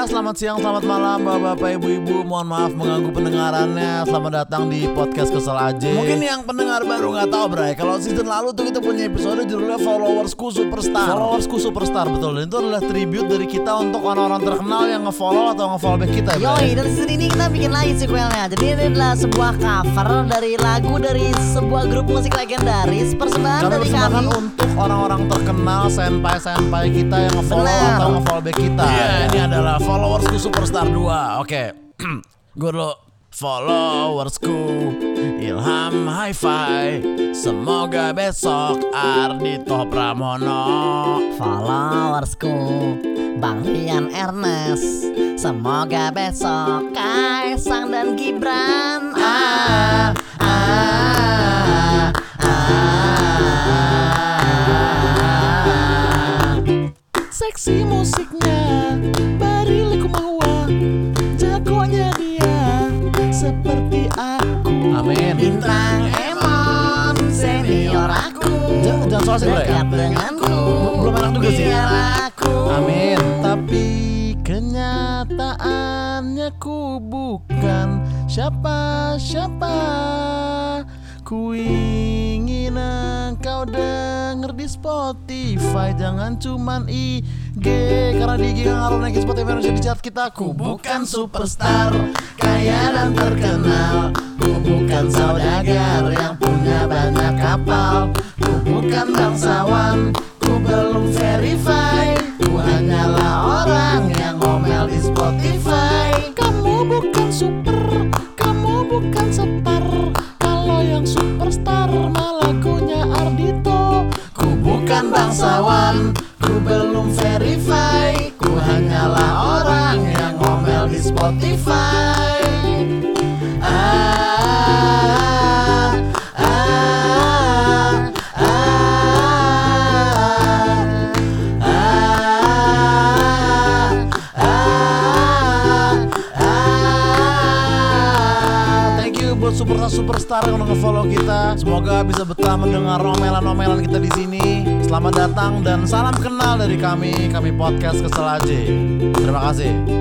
Ya, selamat siang, selamat malam Bapak-bapak, ibu-ibu. Mohon maaf mengganggu pendengarannya. Selamat datang di podcast Kesel Aja Mungkin yang pendengar baru nggak tahu Bray. Kalau season lalu tuh kita punya episode judulnya Followersku Superstar. Followersku Superstar, betul. Dan itu adalah tribute dari kita untuk orang-orang terkenal yang nge-follow atau nge-follow back kita ya, Bray. Yoi, dari season ini kita bikin lagi sequelnya. Jadi ini adalah sebuah cover dari lagu dari sebuah grup musik legendaris Persembahan dari kami. untuk orang-orang terkenal senpai-senpai kita yang nge-follow atau nge-follow back kita. Iya, ini adalah followersku Superstar 2. Oke. Gue dulu followersku Ilham Hi-Fi Semoga besok Ardito Pramono Followersku Bang Rian Ernest Semoga besok Kaisang dan Gibran Ah, ah, ah. Seksi musiknya Amin. Bintang Emon Senior aku. Jangan, soal sih Dekat denganku. Belum enak juga sih. Aku. Amin. Tapi kenyataannya ku bukan siapa-siapa. Ku ingin engkau denger di Spotify. Jangan cuman IG Karena di IG gak ngaruh naikin Spotify Indonesia di chart kita. Ku bukan superstar Kaya dan terkenal Ku bukan saudagar Yang punya banyak kapal. Ku bukan bangsawan Ku belum verify. Ku hanyalah orang yang ngomel di Spotify. Kamu bukan super Kamu bukan star Kalau yang superstar malah lagunya Ardito Ku bukan bangsawan Ku belum verify. Ku hanyalah orang yang ngomel di Spotify buat superstar superstar yang udah nge-follow kita. Semoga bisa betah mendengar omelan-omelan kita di sini. Selamat datang dan salam kenal dari kami, kami podcast Kesel Aja. Terima kasih.